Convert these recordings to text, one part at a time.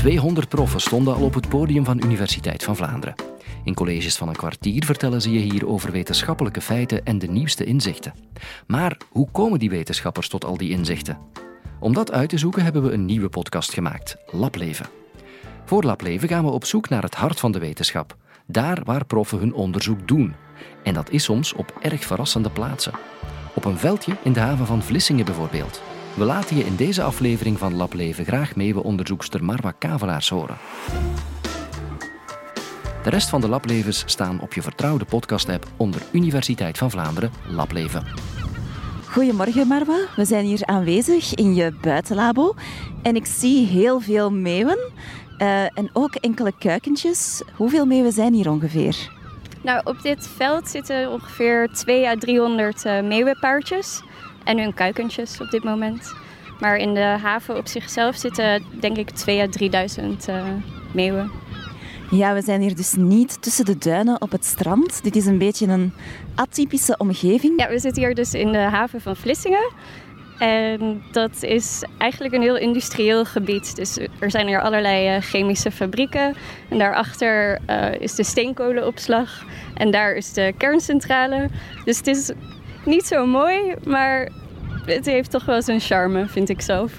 200 proffen stonden al op het podium van Universiteit van Vlaanderen. In colleges van een kwartier vertellen ze je hier over wetenschappelijke feiten en de nieuwste inzichten. Maar hoe komen die wetenschappers tot al die inzichten? Om dat uit te zoeken hebben we een nieuwe podcast gemaakt, Lableven. Voor Lableven gaan we op zoek naar het hart van de wetenschap, daar waar proffen hun onderzoek doen. En dat is soms op erg verrassende plaatsen. Op een veldje in de haven van Vlissingen bijvoorbeeld. We laten je in deze aflevering van Lableven graag meeuwenonderzoekster Marwa Kavelaars horen. De rest van de Lablevens staan op je vertrouwde podcast-app onder Universiteit van Vlaanderen Lableven. Goedemorgen Marwa, we zijn hier aanwezig in je buitenlabo en ik zie heel veel meeuwen uh, en ook enkele kuikentjes. Hoeveel meeuwen zijn hier ongeveer? Nou, op dit veld zitten ongeveer 2 à 300 uh, meeuwenpaardjes en hun kuikentjes op dit moment. Maar in de haven op zichzelf zitten denk ik 2 à 3000 uh, meeuwen. Ja, we zijn hier dus niet tussen de duinen op het strand. Dit is een beetje een atypische omgeving. Ja, we zitten hier dus in de haven van Vlissingen. En dat is eigenlijk een heel industrieel gebied. Dus er zijn hier allerlei eh, chemische fabrieken. En daarachter uh, is de steenkolenopslag. En daar is de kerncentrale. Dus het is niet zo mooi, maar het heeft toch wel zijn charme, vind ik zelf.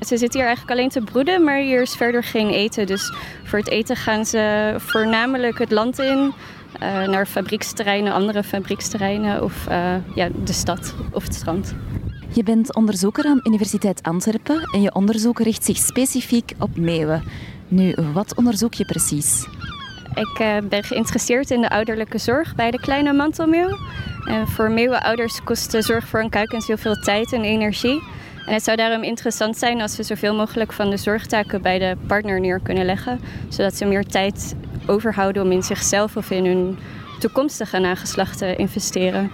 Ze zitten hier eigenlijk alleen te broeden, maar hier is verder geen eten. Dus voor het eten gaan ze voornamelijk het land in. Uh, naar fabrieksterreinen, andere fabrieksterreinen of uh, ja, de stad of het strand. Je bent onderzoeker aan Universiteit Antwerpen en je onderzoek richt zich specifiek op meeuwen. Nu, wat onderzoek je precies? Ik uh, ben geïnteresseerd in de ouderlijke zorg bij de kleine mantelmeeuw. En voor meeuwenouders kost de zorg voor een kuikens heel veel tijd en energie. En het zou daarom interessant zijn als we zoveel mogelijk van de zorgtaken bij de partner neer kunnen leggen, zodat ze meer tijd overhouden om in zichzelf of in hun toekomstige nageslacht te investeren.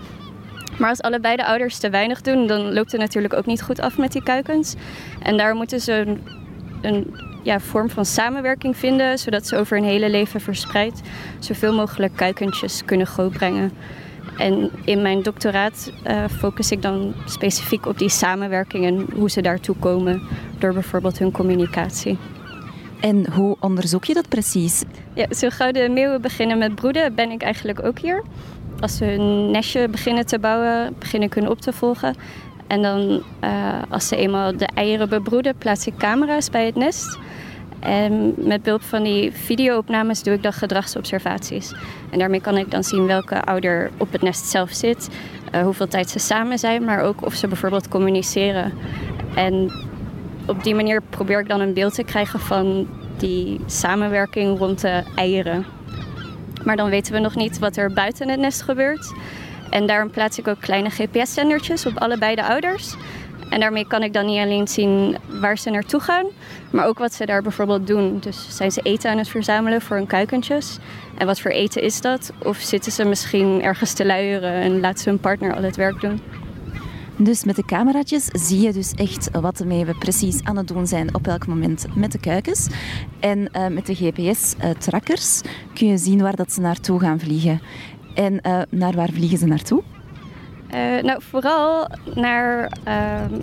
Maar als allebei de ouders te weinig doen, dan loopt het natuurlijk ook niet goed af met die kuikens. En daar moeten ze een, een ja, vorm van samenwerking vinden, zodat ze over hun hele leven verspreid zoveel mogelijk kuikentjes kunnen grootbrengen. En in mijn doctoraat uh, focus ik dan specifiek op die samenwerking en hoe ze daartoe komen door bijvoorbeeld hun communicatie. En hoe onderzoek je dat precies? Ja, zo gauw de meeuwen beginnen met broeden, ben ik eigenlijk ook hier. Als ze een nestje beginnen te bouwen, begin ik hun op te volgen. En dan, uh, als ze eenmaal de eieren bebroeden, plaats ik camera's bij het nest. En met behulp van die videoopnames doe ik dan gedragsobservaties. En daarmee kan ik dan zien welke ouder op het nest zelf zit, uh, hoeveel tijd ze samen zijn, maar ook of ze bijvoorbeeld communiceren. En op die manier probeer ik dan een beeld te krijgen van die samenwerking rond de eieren. Maar dan weten we nog niet wat er buiten het nest gebeurt. En daarom plaats ik ook kleine GPS-zendertjes op allebei de ouders. En daarmee kan ik dan niet alleen zien waar ze naartoe gaan, maar ook wat ze daar bijvoorbeeld doen. Dus zijn ze eten aan het verzamelen voor hun kuikentjes? En wat voor eten is dat? Of zitten ze misschien ergens te luieren en laten ze hun partner al het werk doen? Dus met de cameraatjes zie je dus echt wat de meeuwen precies aan het doen zijn op elk moment met de kuikens. En uh, met de GPS-trackers kun je zien waar dat ze naartoe gaan vliegen. En uh, naar waar vliegen ze naartoe? Uh, nou, vooral naar uh,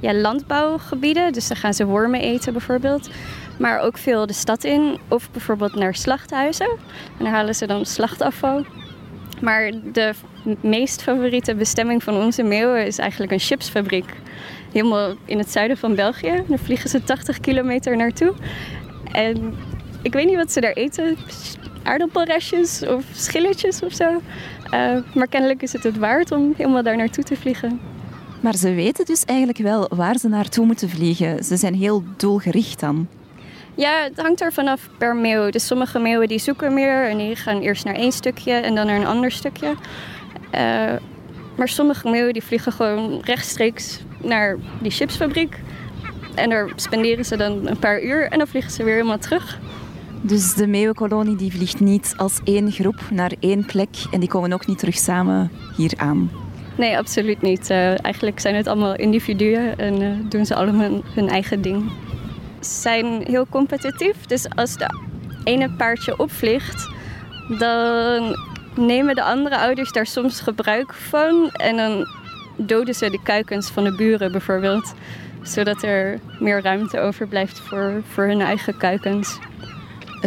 ja, landbouwgebieden. Dus dan gaan ze wormen eten bijvoorbeeld. Maar ook veel de stad in. Of bijvoorbeeld naar slachthuizen. En daar halen ze dan slachtafval. Maar de meest favoriete bestemming van onze meeuwen is eigenlijk een chipsfabriek. Helemaal in het zuiden van België. Daar vliegen ze 80 kilometer naartoe. En ik weet niet wat ze daar eten. Aardappelrestjes of schilletjes of zo. Uh, maar kennelijk is het het waard om helemaal daar naartoe te vliegen. Maar ze weten dus eigenlijk wel waar ze naartoe moeten vliegen. Ze zijn heel doelgericht dan. Ja, het hangt er vanaf per meeuw. Dus sommige meeuwen die zoeken meer en die gaan eerst naar één stukje en dan naar een ander stukje. Uh, maar sommige meeuwen die vliegen gewoon rechtstreeks naar die chipsfabriek. En daar spenderen ze dan een paar uur en dan vliegen ze weer helemaal terug. Dus de meeuwenkolonie die vliegt niet als één groep naar één plek en die komen ook niet terug samen hier aan? Nee, absoluut niet. Uh, eigenlijk zijn het allemaal individuen en uh, doen ze allemaal hun eigen ding. Ze zijn heel competitief, dus als de ene paardje opvliegt, dan nemen de andere ouders daar soms gebruik van en dan doden ze de kuikens van de buren bijvoorbeeld. zodat er meer ruimte overblijft voor, voor hun eigen kuikens.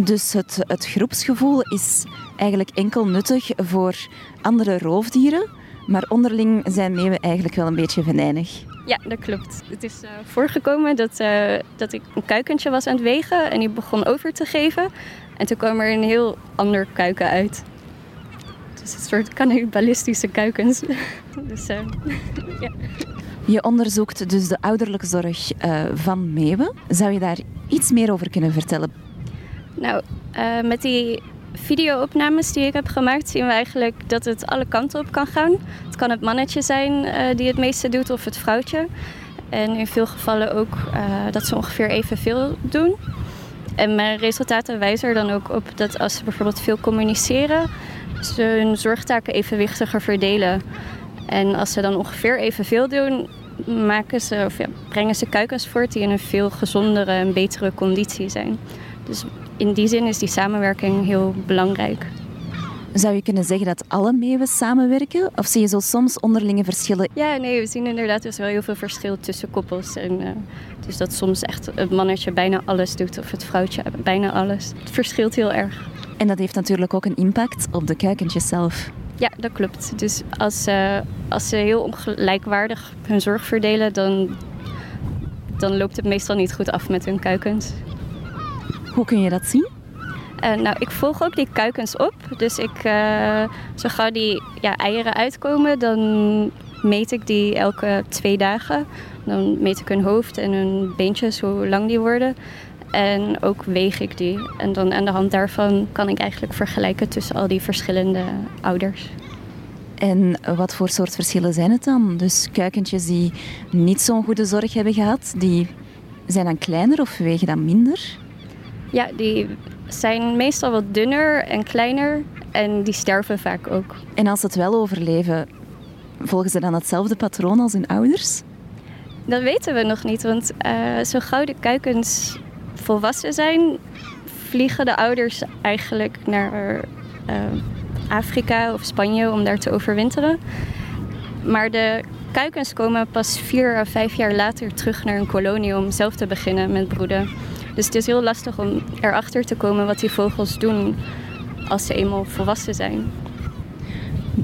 Dus het, het groepsgevoel is eigenlijk enkel nuttig voor andere roofdieren, maar onderling zijn meeuwen eigenlijk wel een beetje venijnig. Ja, dat klopt. Het is uh, voorgekomen dat, uh, dat ik een kuikentje was aan het wegen en die begon over te geven. En toen kwam er een heel ander kuiken uit. Dus een soort cannibalistische kuikens. dus, uh, ja. Je onderzoekt dus de ouderlijke zorg van meeuwen. Zou je daar iets meer over kunnen vertellen? Nou, met die videoopnames die ik heb gemaakt, zien we eigenlijk dat het alle kanten op kan gaan. Het kan het mannetje zijn uh, die het meeste doet of het vrouwtje. En in veel gevallen ook uh, dat ze ongeveer evenveel doen. En mijn resultaten wijzen er dan ook op dat als ze bijvoorbeeld veel communiceren, ze hun zorgtaken evenwichtiger verdelen. En als ze dan ongeveer evenveel doen, maken ze, of ja, brengen ze kuikens voort die in een veel gezondere en betere conditie zijn. Dus in die zin is die samenwerking heel belangrijk. Zou je kunnen zeggen dat alle meeuwen samenwerken? Of zie je zo soms onderlinge verschillen? Ja, nee, we zien inderdaad dus wel heel veel verschil tussen koppels. En, uh, dus dat soms echt het mannetje bijna alles doet of het vrouwtje bijna alles. Het verschilt heel erg. En dat heeft natuurlijk ook een impact op de kuikentjes zelf. Ja, dat klopt. Dus als, uh, als ze heel ongelijkwaardig hun zorg verdelen, dan, dan loopt het meestal niet goed af met hun kuikens. Hoe kun je dat zien? Uh, nou, ik volg ook die kuikens op. Dus ik, uh, zo gauw die ja, eieren uitkomen, dan meet ik die elke twee dagen. Dan meet ik hun hoofd en hun beentjes, hoe lang die worden. En ook weeg ik die. En dan aan de hand daarvan kan ik eigenlijk vergelijken tussen al die verschillende ouders. En wat voor soort verschillen zijn het dan? Dus kuikentjes die niet zo'n goede zorg hebben gehad, die zijn dan kleiner of wegen dan minder? Ja, die zijn meestal wat dunner en kleiner en die sterven vaak ook. En als ze het wel overleven, volgen ze dan hetzelfde patroon als hun ouders? Dat weten we nog niet, want uh, zo gauw de kuikens volwassen zijn, vliegen de ouders eigenlijk naar uh, Afrika of Spanje om daar te overwinteren. Maar de kuikens komen pas vier of vijf jaar later terug naar een kolonie om zelf te beginnen met broeden. Dus het is heel lastig om erachter te komen wat die vogels doen als ze eenmaal volwassen zijn.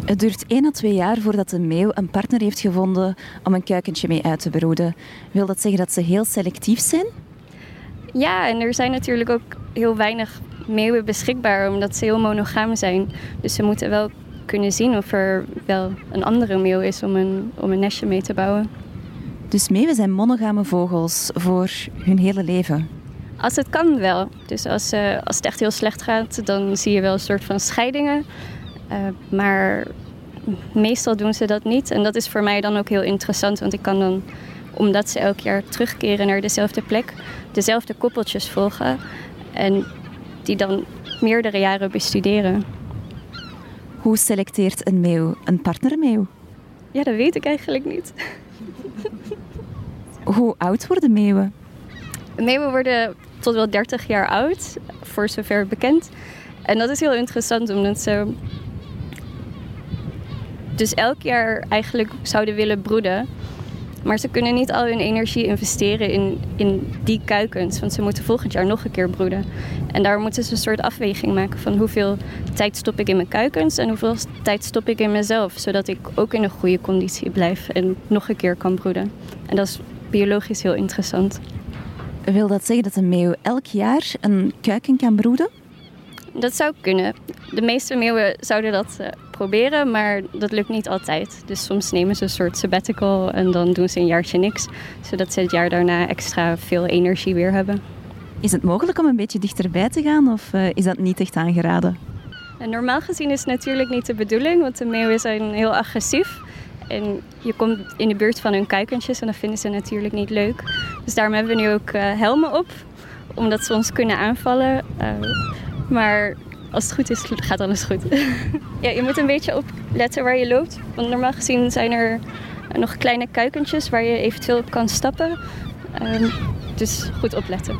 Het duurt 1 à 2 jaar voordat de meeuw een partner heeft gevonden om een kuikentje mee uit te broeden. Wil dat zeggen dat ze heel selectief zijn? Ja, en er zijn natuurlijk ook heel weinig meeuwen beschikbaar omdat ze heel monogaam zijn. Dus ze moeten wel kunnen zien of er wel een andere meeuw is om een, om een nestje mee te bouwen. Dus meeuwen zijn monogame vogels voor hun hele leven? Als het kan wel. Dus als, uh, als het echt heel slecht gaat, dan zie je wel een soort van scheidingen. Uh, maar meestal doen ze dat niet. En dat is voor mij dan ook heel interessant, want ik kan dan, omdat ze elk jaar terugkeren naar dezelfde plek, dezelfde koppeltjes volgen. En die dan meerdere jaren bestuderen. Hoe selecteert een meeuw een partnermeeuw? Ja, dat weet ik eigenlijk niet. Hoe oud worden meeuwen? Meeuwen worden wel 30 jaar oud, voor zover bekend. En dat is heel interessant, omdat ze dus elk jaar eigenlijk zouden willen broeden. Maar ze kunnen niet al hun energie investeren in, in die kuikens. Want ze moeten volgend jaar nog een keer broeden. En daar moeten ze een soort afweging maken van hoeveel tijd stop ik in mijn kuikens en hoeveel tijd stop ik in mezelf. Zodat ik ook in een goede conditie blijf en nog een keer kan broeden. En dat is biologisch heel interessant. Wil dat zeggen dat een meeuw elk jaar een kuiken kan broeden? Dat zou kunnen. De meeste meeuwen zouden dat uh, proberen, maar dat lukt niet altijd. Dus soms nemen ze een soort sabbatical en dan doen ze een jaartje niks, zodat ze het jaar daarna extra veel energie weer hebben. Is het mogelijk om een beetje dichterbij te gaan of uh, is dat niet echt aangeraden? En normaal gezien is het natuurlijk niet de bedoeling, want de meeuwen zijn heel agressief. En je komt in de buurt van hun kuikentjes en dat vinden ze natuurlijk niet leuk. Dus daarom hebben we nu ook uh, helmen op, omdat ze ons kunnen aanvallen. Uh, maar als het goed is, gaat alles goed. ja, je moet een beetje opletten waar je loopt. Want normaal gezien zijn er nog kleine kuikentjes waar je eventueel op kan stappen. Um, dus goed opletten.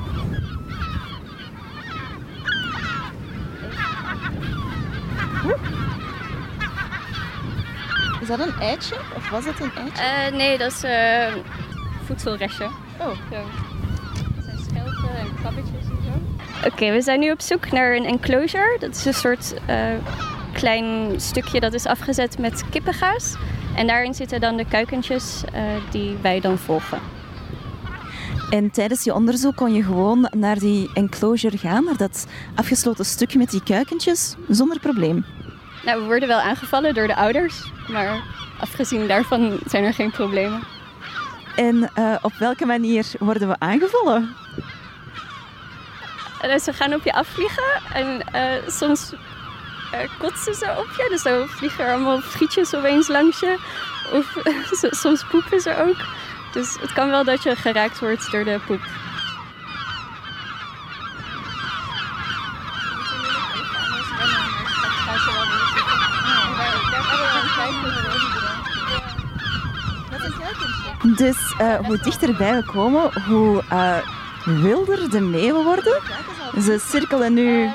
Is dat een eitje? Of was het een eitje? Uh, nee, dat is uh, voedselrestje. Oh. Zo. Dat zijn schelpen en krabbetjes en zo. Oké, we zijn nu op zoek naar een enclosure. Dat is een soort uh, klein stukje dat is afgezet met kippengaas. En daarin zitten dan de kuikentjes uh, die wij dan volgen. En tijdens je onderzoek kon je gewoon naar die enclosure gaan, naar dat afgesloten stukje met die kuikentjes, zonder probleem. Nou, we worden wel aangevallen door de ouders, maar afgezien daarvan zijn er geen problemen. En uh, op welke manier worden we aangevallen? Uh, ze gaan op je afvliegen en uh, soms kotsen ze op je. Dus dan vliegen er allemaal frietjes opeens langs je. Of soms poepen ze ook. Dus het kan wel dat je geraakt wordt door de poep. Dus uh, hoe dichterbij we komen, hoe uh, wilder de meeuwen worden. Ze cirkelen nu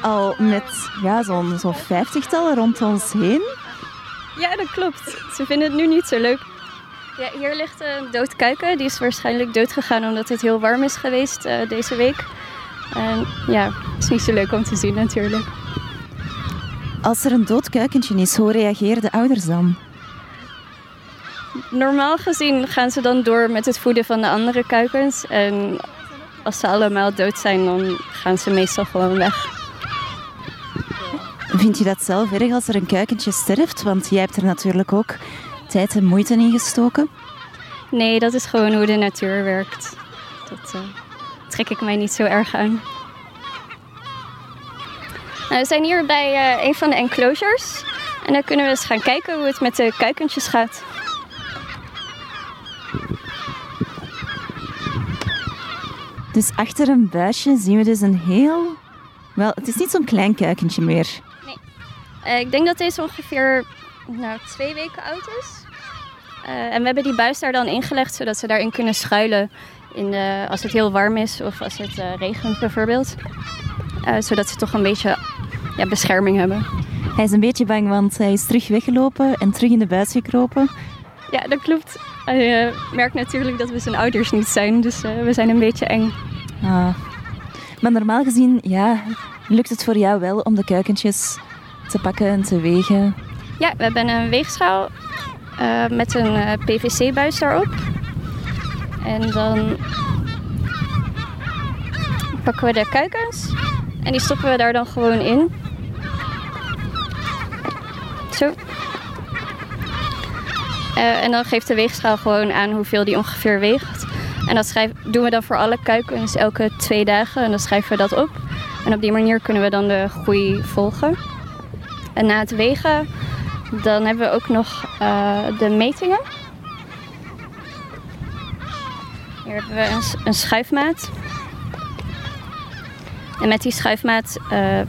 al met ja, zo'n zo vijftigtal rond ons heen. Ja, dat klopt. Ze vinden het nu niet zo leuk. Ja, hier ligt een dood kuiken. Die is waarschijnlijk dood gegaan omdat het heel warm is geweest uh, deze week. En ja, het is niet zo leuk om te zien natuurlijk. Als er een dood kuikentje is, hoe reageren de ouders dan? Normaal gezien gaan ze dan door met het voeden van de andere kuikens. En als ze allemaal dood zijn, dan gaan ze meestal gewoon weg. Vind je dat zelf erg als er een kuikentje sterft? Want jij hebt er natuurlijk ook tijd en moeite in gestoken? Nee, dat is gewoon hoe de natuur werkt. Dat uh, trek ik mij niet zo erg aan. Nou, we zijn hier bij uh, een van de enclosures. En dan kunnen we eens gaan kijken hoe het met de kuikentjes gaat. Dus achter een buisje zien we dus een heel... Wel, het is niet zo'n klein kuikentje meer. Nee. Uh, ik denk dat deze ongeveer nou, twee weken oud is. Uh, en we hebben die buis daar dan ingelegd, zodat ze daarin kunnen schuilen in de, als het heel warm is of als het uh, regent bijvoorbeeld. zodat ze toch een beetje ja, bescherming hebben. Hij is een beetje bang, want hij is terug weggelopen en terug in de buis gekropen. Ja, dat klopt. Hij merkt natuurlijk dat we zijn ouders niet zijn, dus we zijn een beetje eng. Ah. Maar normaal gezien, ja, lukt het voor jou wel om de kuikentjes te pakken en te wegen? Ja, we hebben een weegschaal uh, met een PVC-buis daarop. En dan pakken we de kuikens en die stoppen we daar dan gewoon in. Zo. Uh, en dan geeft de weegschaal gewoon aan hoeveel die ongeveer weegt. En dat schrijf, doen we dan voor alle kuikens elke twee dagen. En dan schrijven we dat op. En op die manier kunnen we dan de groei volgen. En na het wegen, dan hebben we ook nog uh, de metingen. Hier hebben we een, een schuifmaat. En met die schuifmaat uh,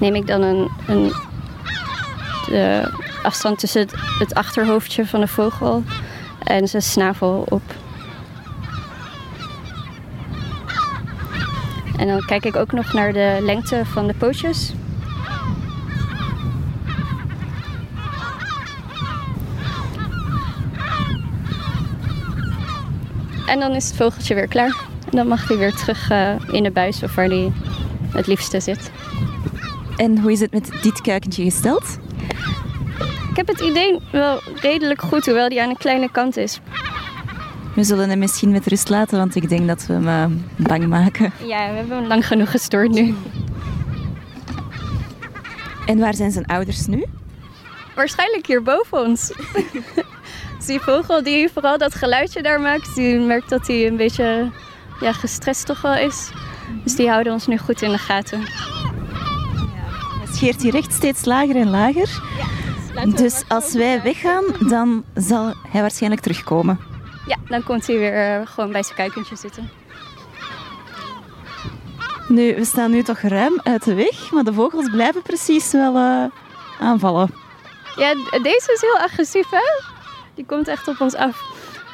neem ik dan een, een, de afstand tussen het, achterhoofdje van de vogel en zijn snavel op. En dan kijk ik ook nog naar de lengte van de pootjes. En dan is het vogeltje weer klaar. En dan mag hij weer terug uh, in de buis of waar hij het liefste zit. En hoe is het met dit kuikentje gesteld? Ik heb het idee wel redelijk goed, hoewel die aan een kleine kant is. We zullen hem misschien met rust laten, want ik denk dat we hem uh, bang maken. Ja, we hebben hem lang genoeg gestoord nu. En waar zijn zijn ouders nu? Waarschijnlijk hier boven ons. die vogel die vooral dat geluidje daar maakt, die merkt dat hij een beetje ja, gestrest toch wel is. Dus die houden ons nu goed in de gaten. Ja, het scheert hier recht steeds lager en lager. Ja, dus als wij weggaan, dan zal hij waarschijnlijk terugkomen. Ja, dan komt hij weer uh, gewoon bij zijn kuikentje zitten. Nu, we staan nu toch ruim uit de weg, maar de vogels blijven precies wel uh, aanvallen. Ja, deze is heel agressief, hè? Die komt echt op ons af.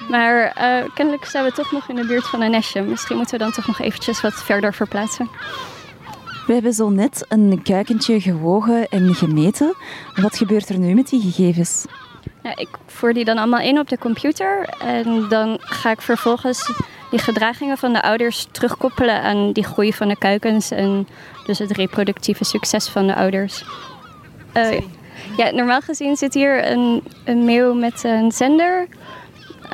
Maar uh, kennelijk zijn we toch nog in de buurt van een nestje. Misschien moeten we dan toch nog eventjes wat verder verplaatsen. We hebben zo net een kuikentje gewogen en gemeten. Wat gebeurt er nu met die gegevens? Ja, ik voer die dan allemaal in op de computer. En dan ga ik vervolgens die gedragingen van de ouders terugkoppelen aan die groei van de kuikens. En dus het reproductieve succes van de ouders. Uh, ja, normaal gezien zit hier een, een meeuw met een zender.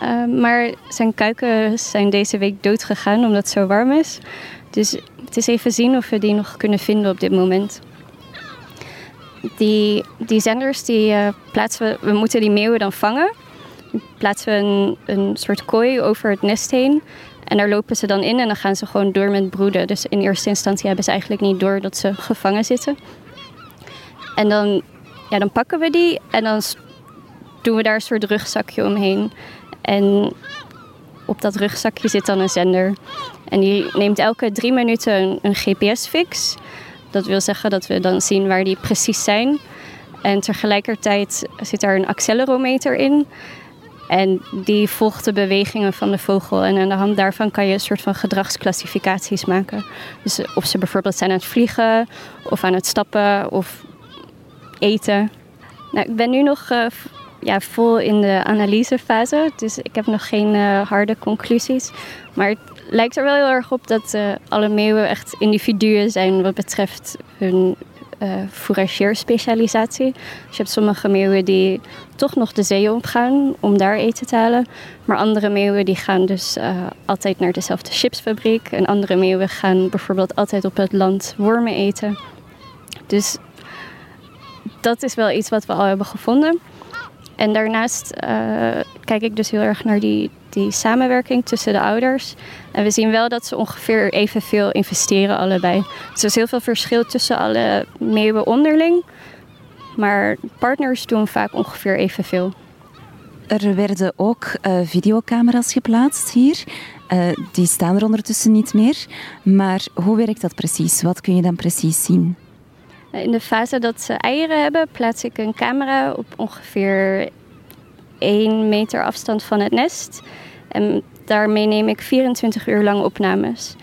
Uh, maar zijn kuiken zijn deze week dood gegaan omdat het zo warm is. Dus het is even zien of we die nog kunnen vinden op dit moment. Die, die zenders die uh, plaatsen we, moeten die meeuwen dan vangen. Plaatsen we een, een soort kooi over het nest heen. En daar lopen ze dan in en dan gaan ze gewoon door met broeden. Dus in eerste instantie hebben ze eigenlijk niet door dat ze gevangen zitten. En dan, ja, dan pakken we die en dan doen we daar een soort rugzakje omheen. En op dat rugzakje zit dan een zender. En die neemt elke drie minuten een, GPS-fix. Dat wil zeggen dat we dan zien waar die precies zijn. En tegelijkertijd zit daar een accelerometer in. En die volgt de bewegingen van de vogel. En aan de hand daarvan kan je een soort van gedragsclassificaties maken. Dus of ze bijvoorbeeld zijn aan het vliegen, of aan het stappen, of eten. Nou, ik ben nu nog uh, ja, vol in de analysefase, dus ik heb nog geen uh, harde conclusies. Maar het lijkt er wel heel erg op dat uh, alle meeuwen echt individuen zijn wat betreft hun uh. Dus je hebt sommige meeuwen die toch nog de zee opgaan om daar eten te halen. Maar andere meeuwen die gaan dus altijd naar dezelfde chipsfabriek. En andere meeuwen gaan bijvoorbeeld altijd op het land wormen eten. Dus dat is wel iets wat we al hebben gevonden. En daarnaast uh, kijk ik dus heel erg naar die, die samenwerking tussen de ouders. En we zien wel dat ze ongeveer evenveel investeren allebei. Dus er is heel veel verschil tussen alle meeuwen onderling. Maar partners doen vaak ongeveer evenveel. Er werden ook uh, videocamera's geplaatst hier. Uh, die staan er ondertussen niet meer. Maar hoe werkt dat precies? Wat kun je dan precies zien? In de fase dat ze eieren hebben, plaats ik een camera op ongeveer 1 meter afstand van het nest. En daarmee neem ik 24 uur lang opnames.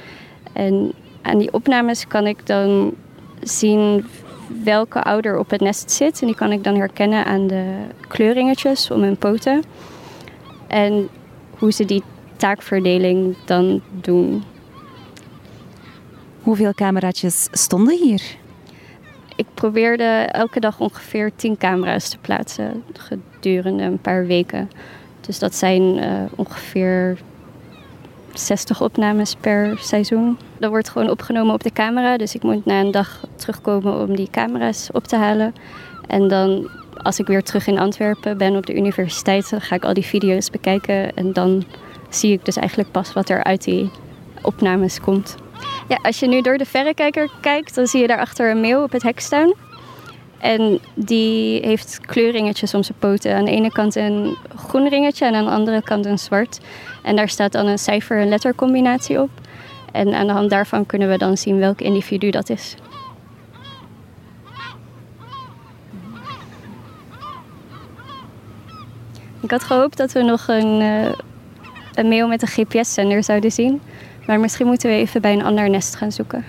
En aan die opnames kan ik dan zien welke ouder op het nest zit. En die kan ik dan herkennen aan de kleuringetjes om hun poten. En hoe ze die taakverdeling dan doen. Hoeveel cameraatjes stonden hier? Ik probeerde elke dag ongeveer 10 camera's te plaatsen gedurende een paar weken. Dus dat zijn uh, ongeveer 60 opnames per seizoen. Dat wordt gewoon opgenomen op de camera. Dus ik moet na een dag terugkomen om die camera's op te halen. En dan, als ik weer terug in Antwerpen ben op de universiteit, dan ga ik al die video's bekijken. En dan zie ik dus eigenlijk pas wat er uit die opnames komt. Ja, als je nu door de verrekijker kijkt, dan zie je daarachter een meeuw op het hek staan. En die heeft kleuringetjes om zijn poten. Aan de ene kant een groen ringetje en aan de andere kant een zwart. En daar staat dan een cijfer- en lettercombinatie op. En aan de hand daarvan kunnen we dan zien welk individu dat is. Ik had gehoopt dat we nog een, uh, een meeuw met een GPS-zender zouden zien. Maar misschien moeten we even bij een ander nest gaan zoeken.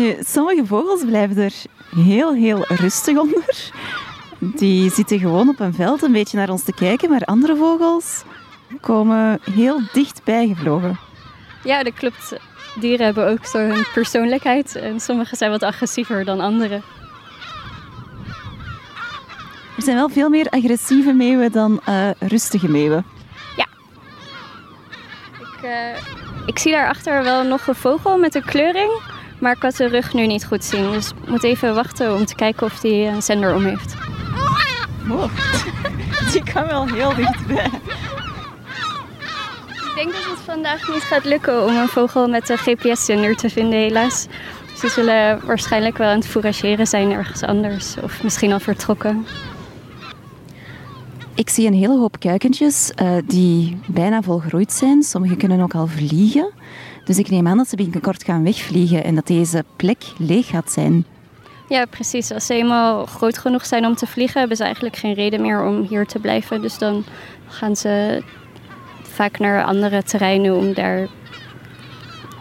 Nu, sommige vogels blijven er heel, heel rustig onder. Die zitten gewoon op een veld een beetje naar ons te kijken, maar andere vogels komen heel dichtbij gevlogen. Ja, dat klopt. Dieren hebben ook zo hun persoonlijkheid en sommige zijn wat agressiever dan andere. Er zijn wel veel meer agressieve meeuwen dan uh, rustige meeuwen. Ja. Ik, uh, ik zie daarachter wel nog een vogel met een kleuring. Maar ik kan zijn rug nu niet goed zien. Dus ik moet even wachten om te kijken of hij een zender om heeft. Oh, die kan wel heel dichtbij. Ik denk dat het vandaag niet gaat lukken om een vogel met een GPS-zender te vinden, helaas. Ze zullen waarschijnlijk wel aan het fourageren zijn ergens anders. Of misschien al vertrokken. Ik zie een hele hoop kuikentjes uh, die bijna volgroeid zijn. Sommige kunnen ook al vliegen. Dus ik neem aan dat ze binnenkort gaan wegvliegen en dat deze plek leeg gaat zijn. Ja, precies. Als ze eenmaal groot genoeg zijn om te vliegen, hebben ze eigenlijk geen reden meer om hier te blijven. Dus dan gaan ze vaak naar andere terreinen om daar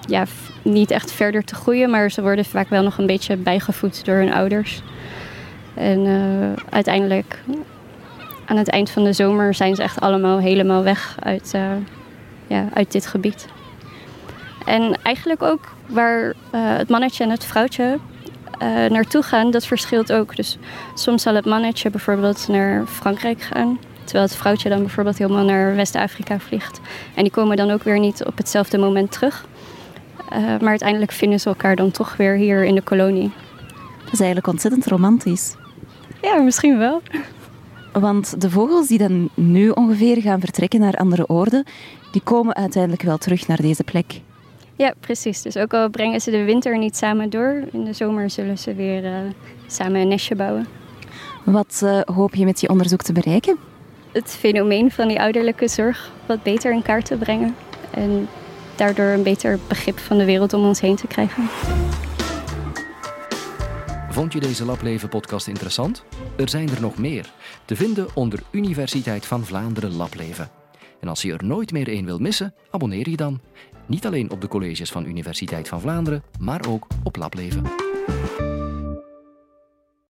ja, niet echt verder te groeien, maar ze worden vaak wel nog een beetje bijgevoed door hun ouders. En uh, uiteindelijk, aan het eind van de zomer, zijn ze echt allemaal helemaal weg uit, uh, ja, uit dit gebied. En eigenlijk ook waar uh, het mannetje en het vrouwtje naartoe gaan, dat verschilt ook. Dus soms zal het mannetje bijvoorbeeld naar Frankrijk gaan. Terwijl het vrouwtje dan bijvoorbeeld helemaal naar West-Afrika vliegt. En die komen dan ook weer niet op hetzelfde moment terug. Uh, maar uiteindelijk vinden ze elkaar dan toch weer hier in de kolonie. Dat is eigenlijk ontzettend romantisch. Ja, misschien wel. Want de vogels die dan nu ongeveer gaan vertrekken naar andere oorden, die komen uiteindelijk wel terug naar deze plek. Ja, precies. Dus ook al brengen ze de winter niet samen door, in de zomer zullen ze weer uh, samen een nestje bouwen. Wat uh, hoop je met je onderzoek te bereiken? Het fenomeen van die ouderlijke zorg wat beter in kaart te brengen. En daardoor een beter begrip van de wereld om ons heen te krijgen. Vond je deze Lableven-podcast interessant? Er zijn er nog meer. Te vinden onder Universiteit van Vlaanderen Lableven. En als je er nooit meer één wil missen, abonneer je dan. Niet alleen op de colleges van Universiteit van Vlaanderen, maar ook op Lableven.